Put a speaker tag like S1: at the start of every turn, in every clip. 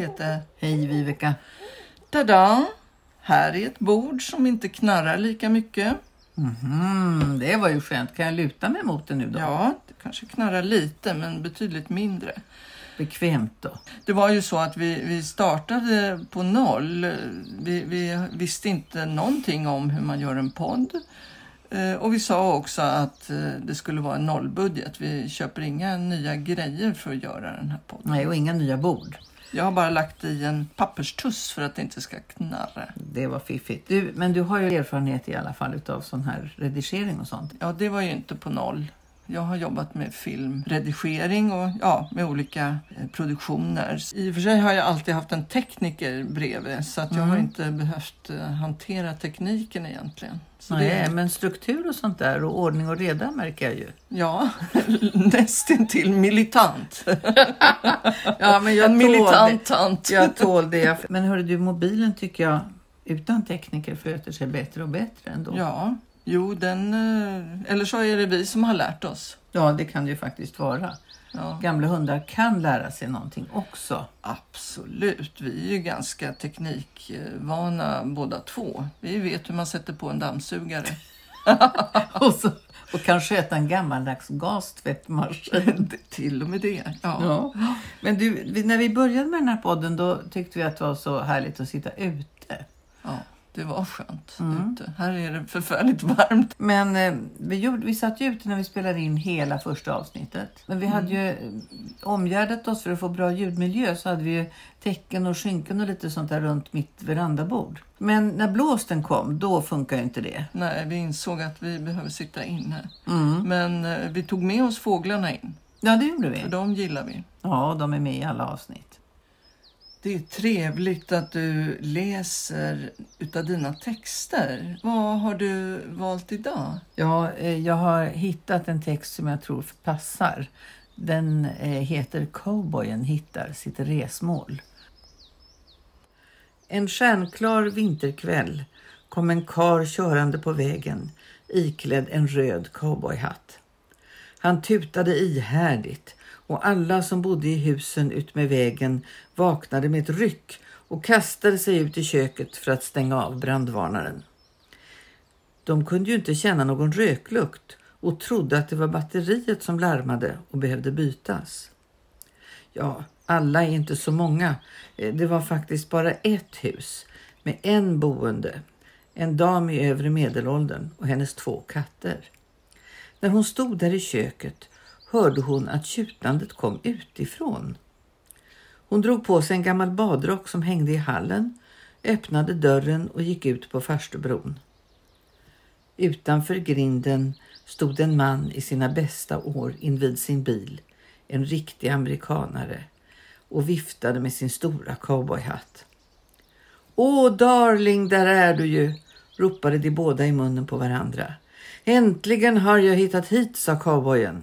S1: Kete!
S2: Hej Viveka!
S1: Tada! Här är ett bord som inte knarrar lika mycket.
S2: Mhm, det var ju skönt. Kan jag luta mig mot det nu då?
S1: Ja, det kanske knarrar lite men betydligt mindre.
S2: Bekvämt då.
S1: Det var ju så att vi, vi startade på noll. Vi, vi visste inte någonting om hur man gör en podd. Eh, Och vi sa också att eh, det skulle vara en nollbudget. Vi köper inga nya grejer för att göra den här podden.
S2: Nej, och inga nya bord.
S1: Jag har bara lagt i en papperstuss för att det inte ska knarra.
S2: Det var fiffigt. Du, men du har ju erfarenhet i alla fall utav sån här redigering och sånt.
S1: Ja, det var ju inte på noll. Jag har jobbat med filmredigering och ja, med olika eh, produktioner. I och för sig har jag alltid haft en tekniker bredvid så att jag har inte behövt eh, hantera tekniken egentligen. Så
S2: Nej,
S1: det,
S2: men struktur och sånt där och ordning och reda märker jag ju.
S1: ja, nästintill militant.
S2: Ja, men
S1: en militant tant.
S2: Jag tål det. Men hörru du, mobilen tycker jag utan tekniker sköter sig bättre och bättre ändå.
S1: Ja, jo, den... eh, Eller så är det vi som har lärt oss.
S2: ja, det kan det ju faktiskt vara.
S1: Ja,
S2: Gamla hundar kan lära sig någonting också.
S1: absolut. Vi är ju ganska teknikvana båda två. Vi vet hur man sätter på en dammsugare.
S2: och, så, och kan sköta en gammaldags gastvättmaskin.
S1: Till och med det. Ja.
S2: Ja. Men du, när vi började med den här podden då tyckte vi att det var så härligt att sitta ute.
S1: ja, det var skönt ute. Här är det förfärligt varmt.
S2: Men eh, vi, gjorde, vi satt ju ute när vi spelade in hela första avsnittet. Men vi hade ju eh, omgärdat oss för att få bra ljudmiljö så hade vi ju täcken och skynken och lite sånt där runt mitt verandabord. Men när blåsten kom, då funkar inte det.
S1: Nej, vi insåg att vi behöver sitta inne. Men eh, vi tog med oss fåglarna in.
S2: Ja, det gjorde vi.
S1: För de gillar vi.
S2: Ja, de är med i alla avsnitt.
S1: Det är trevligt att du läser utav dina texter. Vad har du valt idag?
S2: Ja, eh, jag har hittat en text som jag tror passar. Den eh, heter Cowboyen hittar sitt resmål. En stjärnklar vinterkväll kom en kar körande på vägen iklädd en röd cowboyhatt. Han tutade ihärdigt och alla som bodde i husen utmed vägen vaknade med ett ryck och kastade sig ut i köket för att stänga av brandvarnaren. De kunde ju inte känna någon röklukt och trodde att det var batteriet som larmade och behövde bytas. Ja, alla är inte så många. Eh, det var faktiskt bara ett hus med en boende, en dam i övre medelåldern och hennes två katter. När hon stod där i köket hörde hon att tjutandet kom utifrån. Hon drog på sig en gammal badrock som hängde i hallen, öppnade dörren och gick ut på farstubron. Utanför grinden stod en man i sina bästa år invid sin bil, en riktig amerikanare, och viftade med sin stora cowboyhatt. Åh, darling, där är du ju, ropade de båda i munnen på varandra. Äntligen har jag hittat hit, sa cowboyen.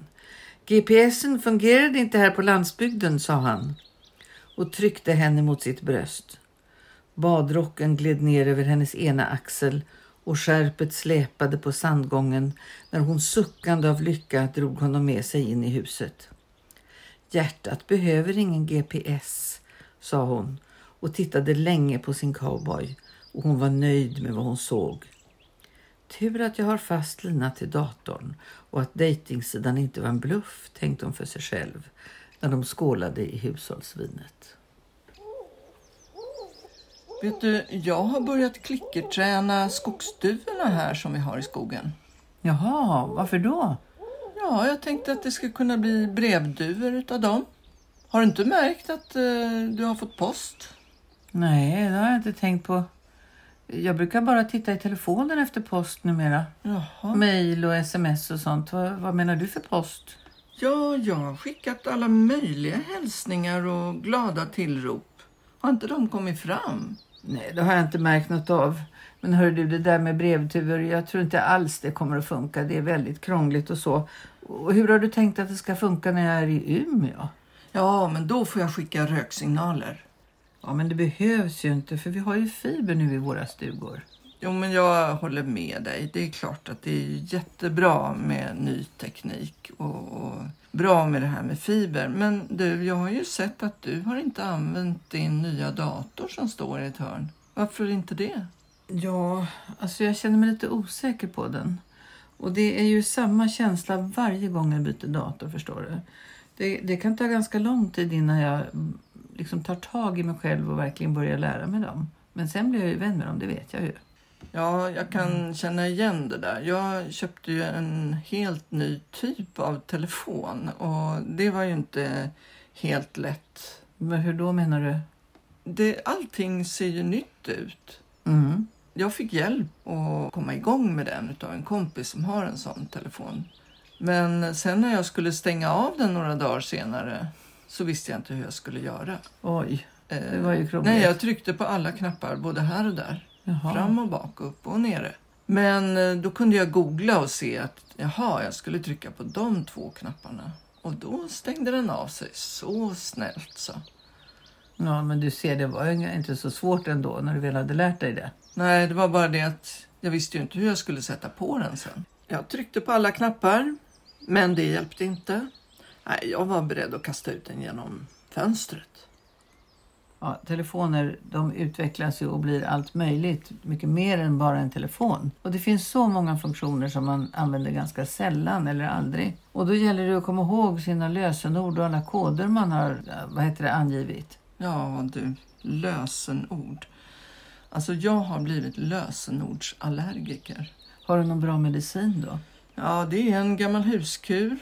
S2: GPSen fungerade inte här på landsbygden, sa han och tryckte henne mot sitt bröst. Badrocken gled ner över hennes ena axel och skärpet släpade på sandgången när hon suckande av lycka drog honom med sig in i huset. Hjärtat behöver ingen GPS, sa hon och tittade länge på sin cowboy och hon var nöjd med vad hon såg. Tur att jag har fast lina till datorn och att dejtingsidan inte var en bluff, tänkte hon för sig själv när de skålade i hushållsvinet.
S1: Vet du, jag har börjat klickerträna skogsduvorna här som vi har i skogen.
S2: Jaha, varför då?
S1: Ja, jag tänkte att det skulle kunna bli brevduvor utav dem. Har du inte märkt att eh, du har fått post?
S2: Nej, det har jag inte tänkt på. Jag brukar bara titta i telefonen efter post numera.
S1: Jaha.
S2: Mail och sms och sånt. Vad, vad menar du för post?
S1: Ja, jag har skickat alla möjliga hälsningar och glada tillrop. Har inte de kommit fram?
S2: Nej, det har jag inte märkt något av. Men hör du, det där med brevturer, jag tror inte alls det kommer att funka. Det är väldigt krångligt och så. Och hur har du tänkt att det ska funka när jag är i Umeå?
S1: Ja, men då får jag skicka röksignaler.
S2: Ja, men det behövs ju inte för vi har ju fiber nu i våra stugor.
S1: Jo, men jag håller med dig. Det är klart att det är jättebra med ny teknik och, och bra med det här med fiber. Men du, jag har ju sett att du har inte använt din nya dator som står i ett hörn. Varför inte det?
S2: Ja, alltså jag känner mig lite osäker på den. Och det är ju samma känsla varje gång jag byter dator, förstår du. Det, det kan ta ganska lång tid innan jag liksom tar tag i mig själv och verkligen börjar lära mig dem. Men sen blir jag ju vän med dem, det vet jag ju.
S1: Ja, jag kan känna igen det där. Jag köpte ju en helt ny typ av telefon och det var ju inte helt lätt.
S2: Men hur då menar du?
S1: Det, allting ser ju nytt ut.
S2: Mm.
S1: Jag fick hjälp att komma igång med den av en kompis som har en sån telefon. Men sen när jag skulle stänga av den några dagar senare så visste jag inte hur jag skulle göra.
S2: Oj,
S1: Eh,
S2: det var ju krångligt.
S1: Nej, jag tryckte på alla knappar både här och där.
S2: Jaha.
S1: Fram och bak, upp och nere. Men eh, då kunde jag googla och se att jaha, jag skulle trycka på de två knapparna. Och då stängde den av sig. Så snällt så.
S2: Ja, men du ser, det var inte så svårt ändå när du väl hade lärt dig det.
S1: Nej, det var bara det att jag visste ju inte hur jag skulle sätta på den sen. Jag tryckte på alla knappar, men det hjälpte inte. Nej, jag var beredd att kasta ut den genom fönstret.
S2: Ja, telefoner de utvecklas ju och blir allt möjligt, mycket mer än bara en telefon. Och det finns så många funktioner som man använder ganska sällan eller aldrig. Och då gäller det att komma ihåg sina lösenord och alla koder man har vad heter det, angivit.
S1: Ja, du, lösenord. Alltså, jag har blivit lösenordsallergiker.
S2: Har du någon bra medicin då?
S1: Ja, det är en gammal huskur.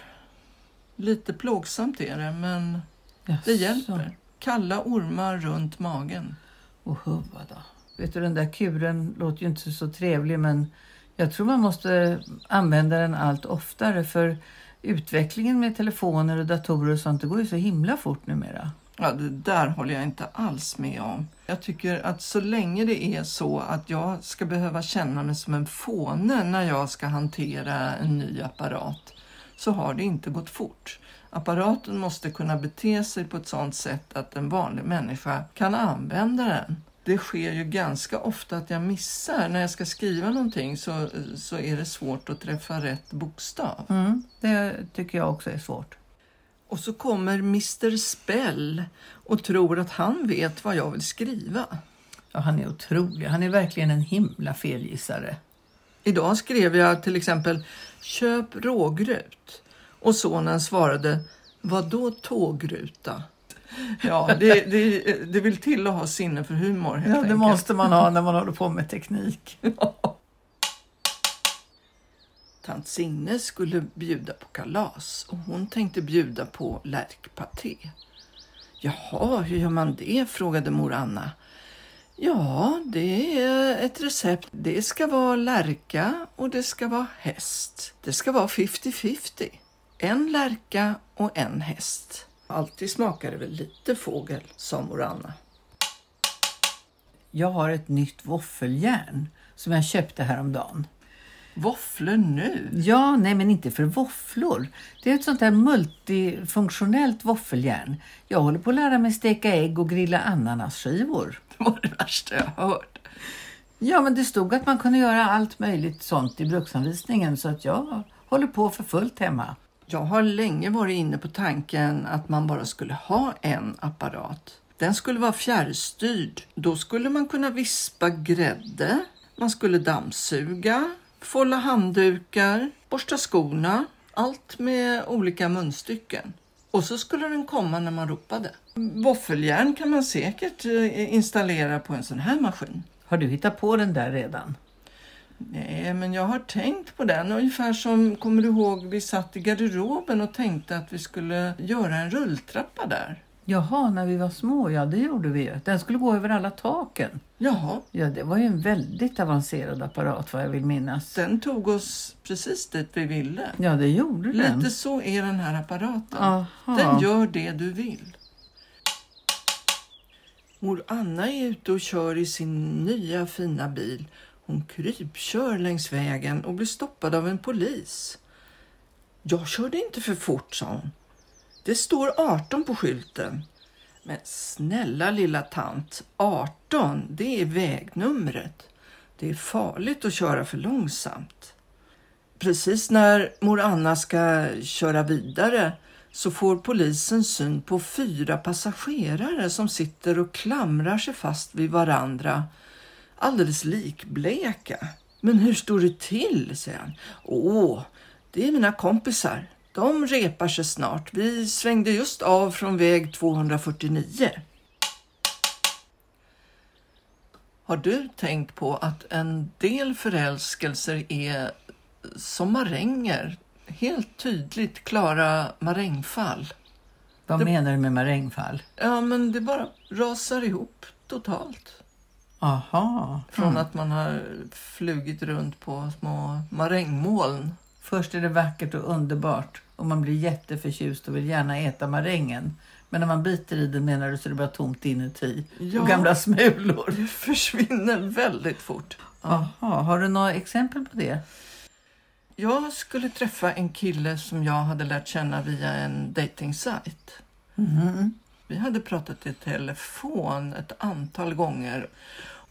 S1: Lite plågsamt är det, men det
S2: Jaså.
S1: hjälper. Kalla ormar runt magen.
S2: Och huvva då. Vet du, den där kuren låter ju inte så trevlig men jag tror man måste använda den allt oftare för utvecklingen med telefoner och datorer och sånt det går ju så himla fort numera.
S1: Ja, det där håller jag inte alls med om. Jag tycker att så länge det är så att jag ska behöva känna mig som en fåne när jag ska hantera en ny apparat så har det inte gått fort. Apparaten måste kunna bete sig på ett sådant sätt att en vanlig människa kan använda den. Det sker ju ganska ofta att jag missar. När jag ska skriva någonting så, så är det svårt att träffa rätt bokstav.
S2: Mm, det tycker jag också är svårt.
S1: Och så kommer Mr Spell och tror att han vet vad jag vill skriva.
S2: Ja, han är otrolig. Han är verkligen en himla felgissare.
S1: Idag skrev jag till exempel köp rågrut och sonen svarade vad då tågruta? Ja, det, det, det vill till att ha sinne för humor
S2: Ja, det
S1: enkelt.
S2: måste man ha när man håller på med teknik.
S1: Tant Signe skulle bjuda på kalas och hon tänkte bjuda på lärkpaté. Jaha, hur gör man det? frågade mor Anna. Ja, det är ett recept. Det ska vara lärka och det ska vara häst. Det ska vara 50-50. En lärka och en häst. Alltid smakar det väl lite fågel, sa mor Anna.
S2: Jag har ett nytt våffeljärn som jag köpte häromdagen.
S1: Våfflor nu?
S2: Ja, nej men inte för våfflor. Det är ett sånt där multifunktionellt våffeljärn. Jag håller på att lära mig steka ägg och grilla ananasskivor.
S1: Det var det värsta jag hört.
S2: Ja, men det stod att man kunde göra allt möjligt sånt i bruksanvisningen så att jag håller på för fullt hemma.
S1: Jag har länge varit inne på tanken att man bara skulle ha en apparat. Den skulle vara fjärrstyrd. Då skulle man kunna vispa grädde, man skulle dammsuga, folla handdukar, borsta skorna. Allt med olika munstycken. Och så skulle den komma när man ropade. Våffeljärn kan man säkert eh, installera på en sån här maskin.
S2: Har du hittat på den där redan?
S1: Nej, men jag har tänkt på den. Ungefär som, kommer du ihåg, vi satt i garderoben och tänkte att vi skulle göra en rulltrappa där.
S2: Jaha, när vi var små, ja det gjorde vi ju. Den skulle gå över alla taken.
S1: Jaha,
S2: Ja, det var ju en väldigt avancerad apparat vad jag vill minnas.
S1: den tog oss precis dit vi ville.
S2: Ja, det gjorde den.
S1: Lite så är den här apparaten.
S2: Aha.
S1: Den gör det du vill. Mor Anna är ute och kör i sin nya fina bil. Hon krypkör längs vägen och blir stoppad av en polis. Jag körde inte för fort, sa hon. Det står 18 på skylten. Men snälla lilla tant, 18, det är vägnumret. Det är farligt att köra för långsamt. Precis när mor Anna ska köra vidare så får polisen syn på fyra passagerare som sitter och klamrar sig fast vid varandra alldeles likbleka. Men hur står det till? säger han. Åh, det är mina kompisar. De repar sig snart. Vi svängde just av från väg 249. Har du tänkt på att en del förälskelser är som maränger? Helt tydligt klara marängfall.
S2: Vad
S1: Det-
S2: menar du med marängfall?
S1: Ja, men det bara rasar ihop totalt.
S2: Aha.
S1: Från
S2: Mm.
S1: att man har flugit runt på små marängmoln.
S2: Först är det vackert och underbart och man blir jätteförtjust och vill gärna äta marängen. Men när man biter i den menar du så är det bara tomt inuti
S1: Ja.
S2: och gamla smulor.
S1: Det försvinner väldigt fort.
S2: Jaha, har du några exempel på det?
S1: Jag skulle träffa en kille som jag hade lärt känna via en dejtingsajt.
S2: Mhm.
S1: Vi hade pratat i telefon ett antal gånger.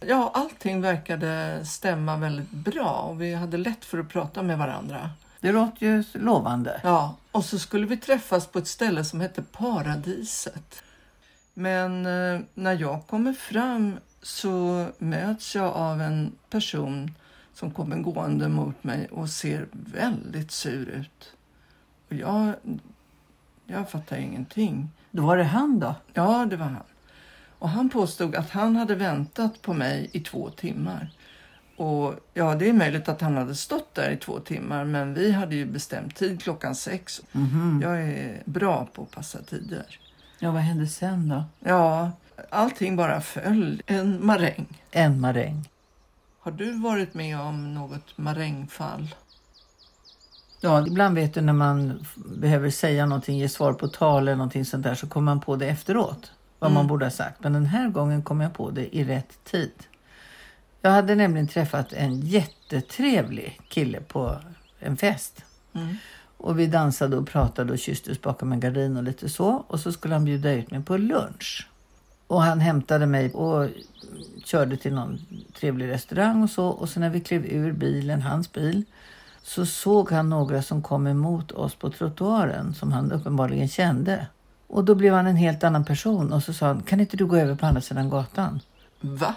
S1: Ja, allting verkade stämma väldigt bra och vi hade lätt för att prata med varandra.
S2: Det låter ju lovande.
S1: Ja, och så skulle vi träffas på ett ställe som hette Paradiset. Men eh, när jag kommer fram så möts jag av en person som kommer gående mot mig och ser väldigt sur ut. Och jag, jag fattar ingenting.
S2: Då var det han då?
S1: Ja, det var han. Och han påstod att han hade väntat på mig i två timmar. Och ja, det är möjligt att han hade stått där i två timmar, men vi hade ju bestämt tid klockan sex.
S2: Mhm.
S1: Jag är bra på att passa tider.
S2: Ja, vad hände sen då?
S1: Ja, allting bara föll. En maräng.
S2: En maräng.
S1: Har du varit med om något marängfall?
S2: Ja, ibland vet du när man behöver säga någonting, ge svar på tal eller någonting sånt där så kommer man på det efteråt. Vad man
S1: Mm.
S2: borde ha sagt. Men den här gången kom jag på det i rätt tid. Jag hade nämligen träffat en jättetrevlig kille på en fest.
S1: Mm.
S2: Och vi dansade och pratade och kysstes bakom en gardin och lite så. Och så skulle han bjuda ut mig på lunch. Och han hämtade mig och körde till någon trevlig restaurang och så. Och så när vi klev ur bilen, hans bil, så såg han några som kom emot oss på trottoaren som han uppenbarligen kände. Och då blev han en helt annan person och så sa han, kan inte du gå över på andra sidan gatan?
S1: Va?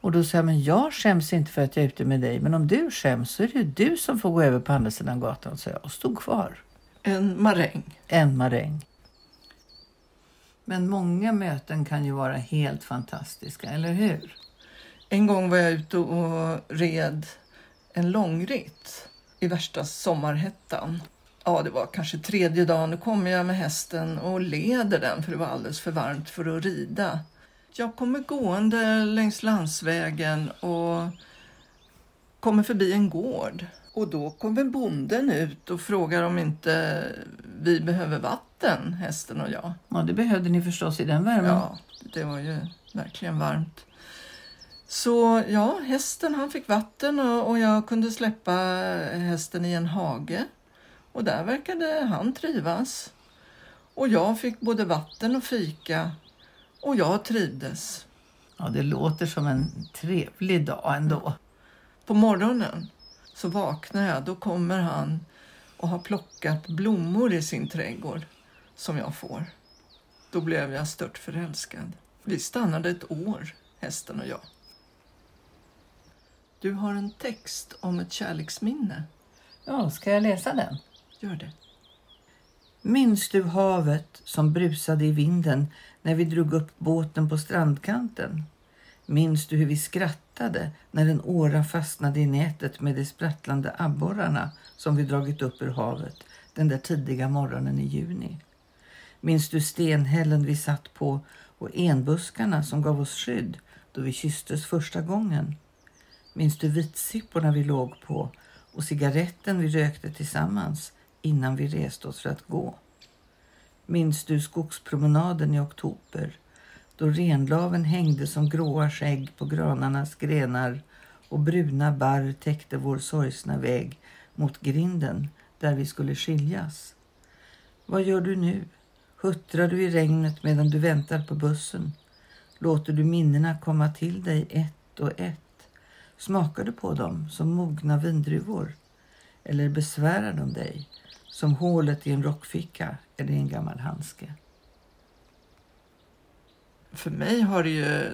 S2: Och då sa jag, men jag skäms inte för att jag är ute med dig, men om du skäms så är det ju du som får gå över på andra sidan gatan, sa jag och stod kvar.
S1: En maräng?
S2: En maräng. Men många möten kan ju vara helt fantastiska, eller hur?
S1: En gång var jag ute och red en långritt i värsta sommarhettan. Ja, det var kanske tredje dagen. Då kommer jag med hästen och leder den för det var alldeles för varmt för att rida. Jag kommer gående längs landsvägen och kommer förbi en gård. Och då kommer bonden ut och frågar om inte vi behöver vatten, hästen och jag.
S2: Ja, det behövde ni förstås i den värmen.
S1: Ja, det var ju verkligen varmt. Så ja, hästen han fick vatten och, och jag kunde släppa hästen i en hage. Och där verkade han trivas. Och jag fick både vatten och fika. Och jag trivdes.
S2: ja, det låter som en trevlig dag ändå.
S1: På morgonen så vaknar jag. Då kommer han och har plockat blommor i sin trädgård som jag får. Då blev jag stört förälskad. Vi stannade ett år, hästen och jag. Du har en text om ett kärleksminne.
S2: Ja, ska jag läsa den?
S1: Gör det.
S2: Minns du havet som brusade i vinden när vi drog upp båten på strandkanten? Minns du hur vi skrattade när en åra fastnade i nätet med de sprattlande abborrarna som vi dragit upp ur havet den där tidiga morgonen i juni? Minns du stenhällen vi satt på och enbuskarna som gav oss skydd då vi kysstes första gången? Minns du vitsipporna vi låg på och cigaretten vi rökte tillsammans innan vi reste oss för att gå? Minns du skogspromenaden i oktober då renlaven hängde som gråa skägg på granarnas grenar och bruna barr täckte vår sorgsna väg mot grinden där vi skulle skiljas? Vad gör du nu? Huttrar du i regnet medan du väntar på bussen? Låter du minnena komma till dig ett och ett? Smakar du på dem som mogna vindruvor? Eller besvärar de dig som hålet i en rockficka eller i en gammal handske?
S1: För mig har det ju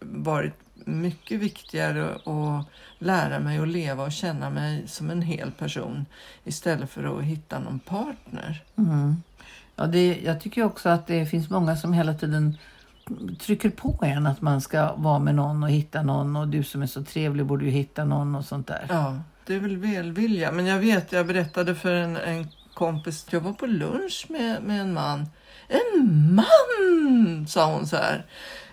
S1: varit mycket viktigare att lära mig att leva och känna mig som en hel person istället för att hitta någon partner.
S2: Mm. Ja, det, jag tycker också att det finns många som hela tiden trycker på en att man ska vara med någon och hitta någon och du som är så trevlig borde ju hitta någon och sånt där.
S1: Ja, det är väl välvilja. Men jag vet, jag berättade för en, en kompis, jag var på lunch med, med en man. En man, sa hon så här.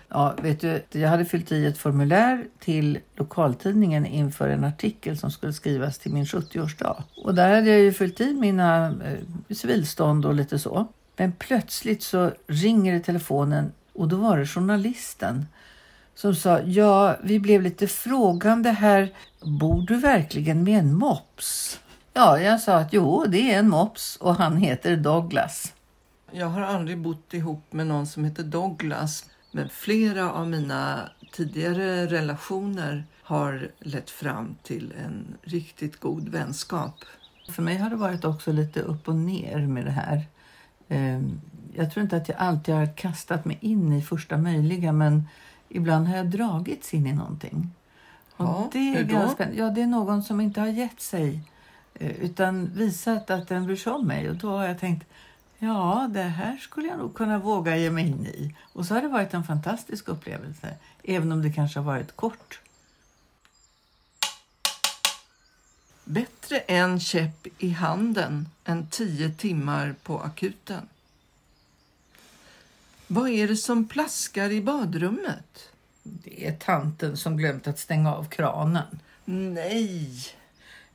S2: Ja, vet du, jag hade fyllt i ett formulär till lokaltidningen inför en artikel som skulle skrivas till min 70-årsdag. Och där hade jag ju fyllt i mina eh, civilstånd och lite så. Men plötsligt så ringer det telefonen och då var det journalisten som sa ja, vi blev lite frågande här. Bor du verkligen med en mops? Ja, jag sa att jo, det är en mops och han heter Douglas.
S1: Jag har aldrig bott ihop med någon som heter Douglas. Men flera av mina tidigare relationer har lett fram till en riktigt god vänskap.
S2: För mig har det varit också lite upp och ner med det här. Ehm, jag tror inte att jag alltid har kastat mig in i första möjliga men ibland har jag dragits in i någonting. Och
S1: Ja,
S2: det, är
S1: hur då?
S2: ganska, ja, det är någon som inte har gett sig utan visat att den bryr sig om mig. Och då har jag tänkt ja, det här skulle jag nog kunna våga ge mig in i. Och så har det varit en fantastisk upplevelse, även om det kanske har varit kort.
S1: Bättre en käpp i handen än tio timmar på akuten. Vad är det som plaskar i badrummet?
S2: Det är tanten som glömt att stänga av kranen.
S1: Nej,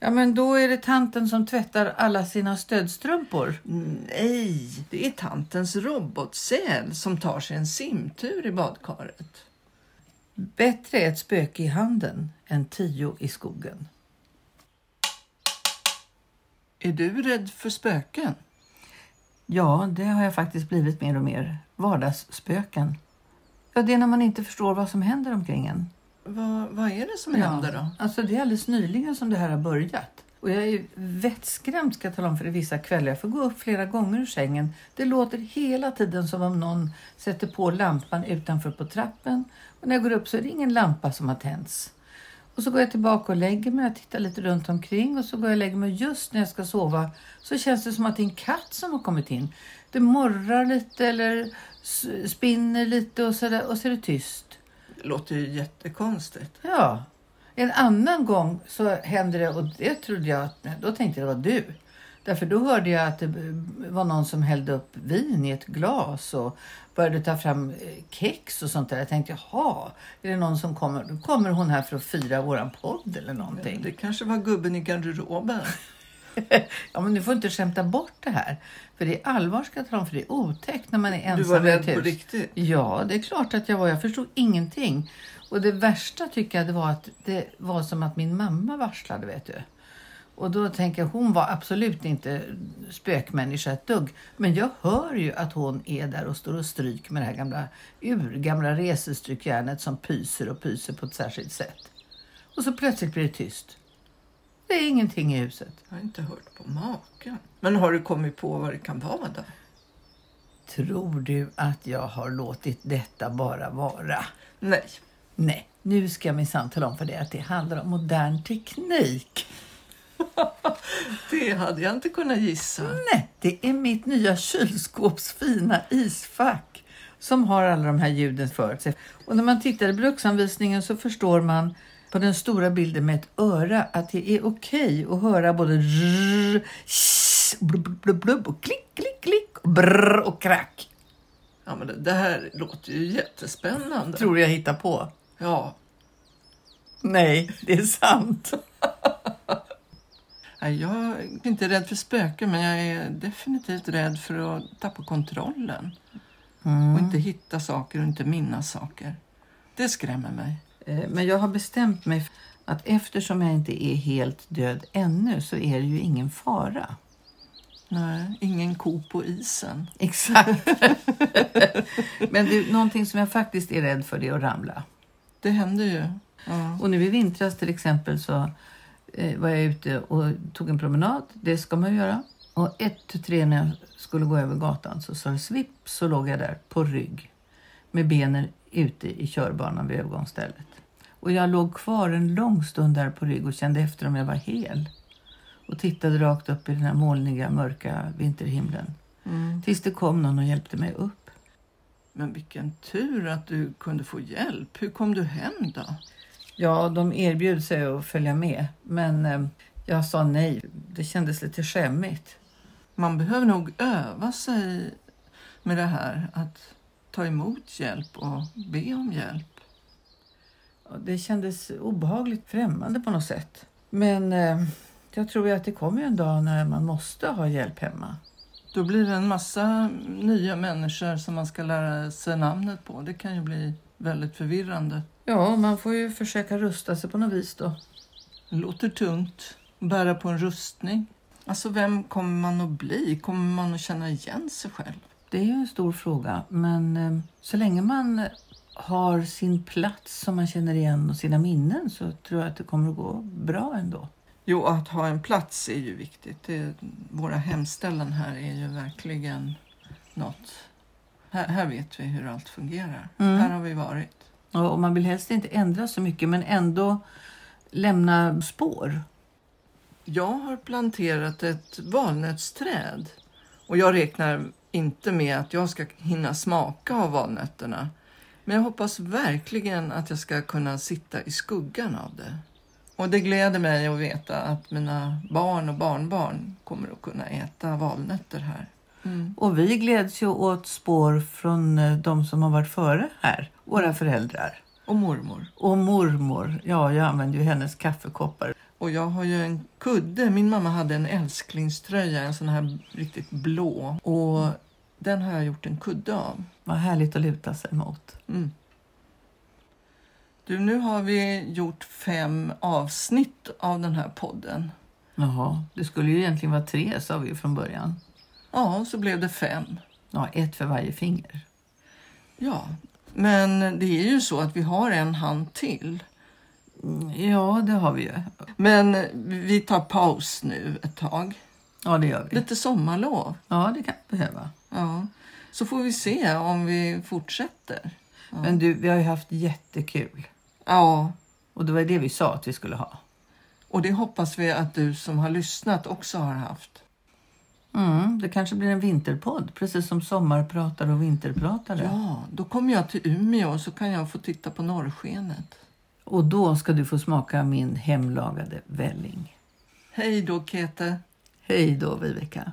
S2: Ja, men då är det tanten som tvättar alla sina stödstrumpor.
S1: nej, det är tantens robotsäl som tar sig en simtur i badkaret.
S2: Bättre ett spöke i handen än tio i skogen.
S1: Är du rädd för spöken?
S2: Ja, det har jag faktiskt blivit mer och mer. Vardagsspöken. Ja, det är när man inte förstår vad som händer omkring en.
S1: Vad, vad är det som händer då?
S2: Alltså det är alldeles nyligen som det här har börjat. Och jag är vettskrämd ska jag tala om för det vissa kvällar. Jag får gå upp flera gånger ur sängen. Det låter hela tiden som om någon sätter på lampan utanför på trappen. Och när jag går upp så är det ingen lampa som har tänts. Och så går jag tillbaka och lägger mig. Jag tittar lite runt omkring och så går jag och lägger mig. Just när jag ska sova så känns det som att det är en katt som har kommit in. Det morrar lite eller spinner lite och så, där, och så är det tyst.
S1: Det låter ju jättekonstigt.
S2: Ja. En annan gång så hände det och det trodde jag att, då tänkte jag det var du. Därför då hörde jag att det var någon som hällde upp vin i ett glas och började ta fram eh, kex och sånt där. Jag tänkte jaha, är det någon som kommer? Då kommer hon här för att fira våran podd eller någonting.
S1: Det kanske var gubben i garderoben.
S2: Ja men du får inte skämta bort det här. För det är allvar ska jag tala om för det är otäckt när man är ensam
S1: Du var rädd på riktigt?
S2: Ja, det är klart att jag var. Jag förstod ingenting. Och det värsta tycker jag det var att det var som att min mamma varslade, vet du. Och då tänker jag, hon var absolut inte spökmänniska ett dugg. Men jag hör ju att hon är där och står och stryker med det här gamla urgamla resestrykjärnet som pyser och pyser på ett särskilt sätt. Och så plötsligt blir det tyst. Det är ingenting i huset.
S1: Jag har inte hört på maken. Men har du kommit på vad det kan vara då?
S2: Tror du att jag har låtit detta bara vara?
S1: Nej.
S2: Nej, nu ska jag minsann tala om för dig att det handlar om modern teknik.
S1: Det hade jag inte kunnat gissa.
S2: Nej, det är mitt nya kylskåps fina isfack som har alla de här ljuden för sig. Och när man tittar i bruksanvisningen så förstår man på den stora bilden med ett öra att det är okej att höra både rrr, sh, blub, blub, blub och klick, klick, klick och brrr och krack.
S1: Ja, men det, här låter ju jättespännande.
S2: Tror jag hittar på.
S1: Ja.
S2: Nej, det är sant.
S1: Jag är inte rädd för spöken, men jag är definitivt rädd för att tappa kontrollen. Och inte hitta saker och inte minnas saker. Det skrämmer mig.
S2: Eh, Men jag har bestämt mig att eftersom jag inte är helt död ännu så är det ju ingen fara.
S1: Nej, ingen ko på isen.
S2: Exakt. Men det någonting som jag faktiskt är rädd för det är att ramla.
S1: Det händer ju. Ja.
S2: Och nu i vintras till exempel så eh, var jag ute och tog en promenad. Det ska man ju göra. Och ett till tre när jag skulle gå över gatan så sa det svipp så låg jag där på rygg med benen ute i körbanan vid övergångsstället. Och jag låg kvar en lång stund där på rygg och kände efter om jag var hel. Och tittade rakt upp i den här molniga, mörka vinterhimlen.
S1: Mm.
S2: Tills det kom någon och hjälpte mig upp.
S1: Men vilken tur att du kunde få hjälp. Hur kom du hem då?
S2: Ja, de erbjöd sig att följa med. Men eh, jag sa nej. Det kändes lite skämmigt.
S1: Man behöver nog öva sig med det här. Att ta emot hjälp och be om hjälp.
S2: Det kändes obehagligt främmande på något sätt. Men eh, jag tror ju att det kommer en dag när man måste ha hjälp hemma.
S1: Då blir det en massa nya människor som man ska lära sig namnet på. Det kan ju bli väldigt förvirrande.
S2: Ja, man får ju försöka rusta sig på något vis då.
S1: Det låter tungt. Bära på en rustning. Alltså vem kommer man att bli? Kommer man att känna igen sig själv?
S2: Det är ju en stor fråga, men eh, så länge man har sin plats som man känner igen och sina minnen så tror jag att det kommer att gå bra ändå.
S1: Jo, att ha en plats är ju viktigt. Det, våra hemställen här är ju verkligen något. Här, här vet vi hur allt fungerar.
S2: Mm.
S1: Här har vi varit.
S2: Och och man vill helst inte ändra så mycket men ändå lämna spår.
S1: Jag har planterat ett valnötsträd och jag räknar inte med att jag ska hinna smaka av valnötterna. Men jag hoppas verkligen att jag ska kunna sitta i skuggan av det. Och det gläder mig att veta att mina barn och barnbarn kommer att kunna äta valnötter här. Mm.
S2: Och vi gläds ju åt spår från eh, de som har varit före här, våra föräldrar.
S1: Och mormor.
S2: Och mormor, ja jag använder ju hennes kaffekoppar.
S1: Och jag har ju en kudde. Min mamma hade en älsklingströja, en sån här riktigt blå. Och den har jag gjort en kudde av.
S2: Vad härligt att luta sig mot.
S1: Mm. Du, nu har vi gjort fem avsnitt av den här podden.
S2: Jaha, det skulle ju egentligen vara tre sa vi ju från början.
S1: Ja, så blev det fem.
S2: Ja, ett för varje finger.
S1: Ja, men det är ju så att vi har en hand till.
S2: Mm, Ja, det har vi ju.
S1: Men vi tar paus nu ett tag.
S2: Ja, det gör vi.
S1: Lite sommarlov.
S2: Ja, det kan vi behöva.
S1: Ja. Så får vi se om vi fortsätter. Ja.
S2: Men du, vi har ju haft jättekul.
S1: ja,
S2: Och det var det vi sa att vi skulle ha.
S1: och det hoppas vi att du som har lyssnat också har haft.
S2: Mm, det kanske blir en vinterpodd, precis som sommarpratare och vinterpratare.
S1: Ja, då kommer jag till Umeå och så kan jag få titta på norrskenet.
S2: Och då ska du få smaka min hemlagade välling.
S1: Hej då, Kete.
S2: Hej då, Viveka.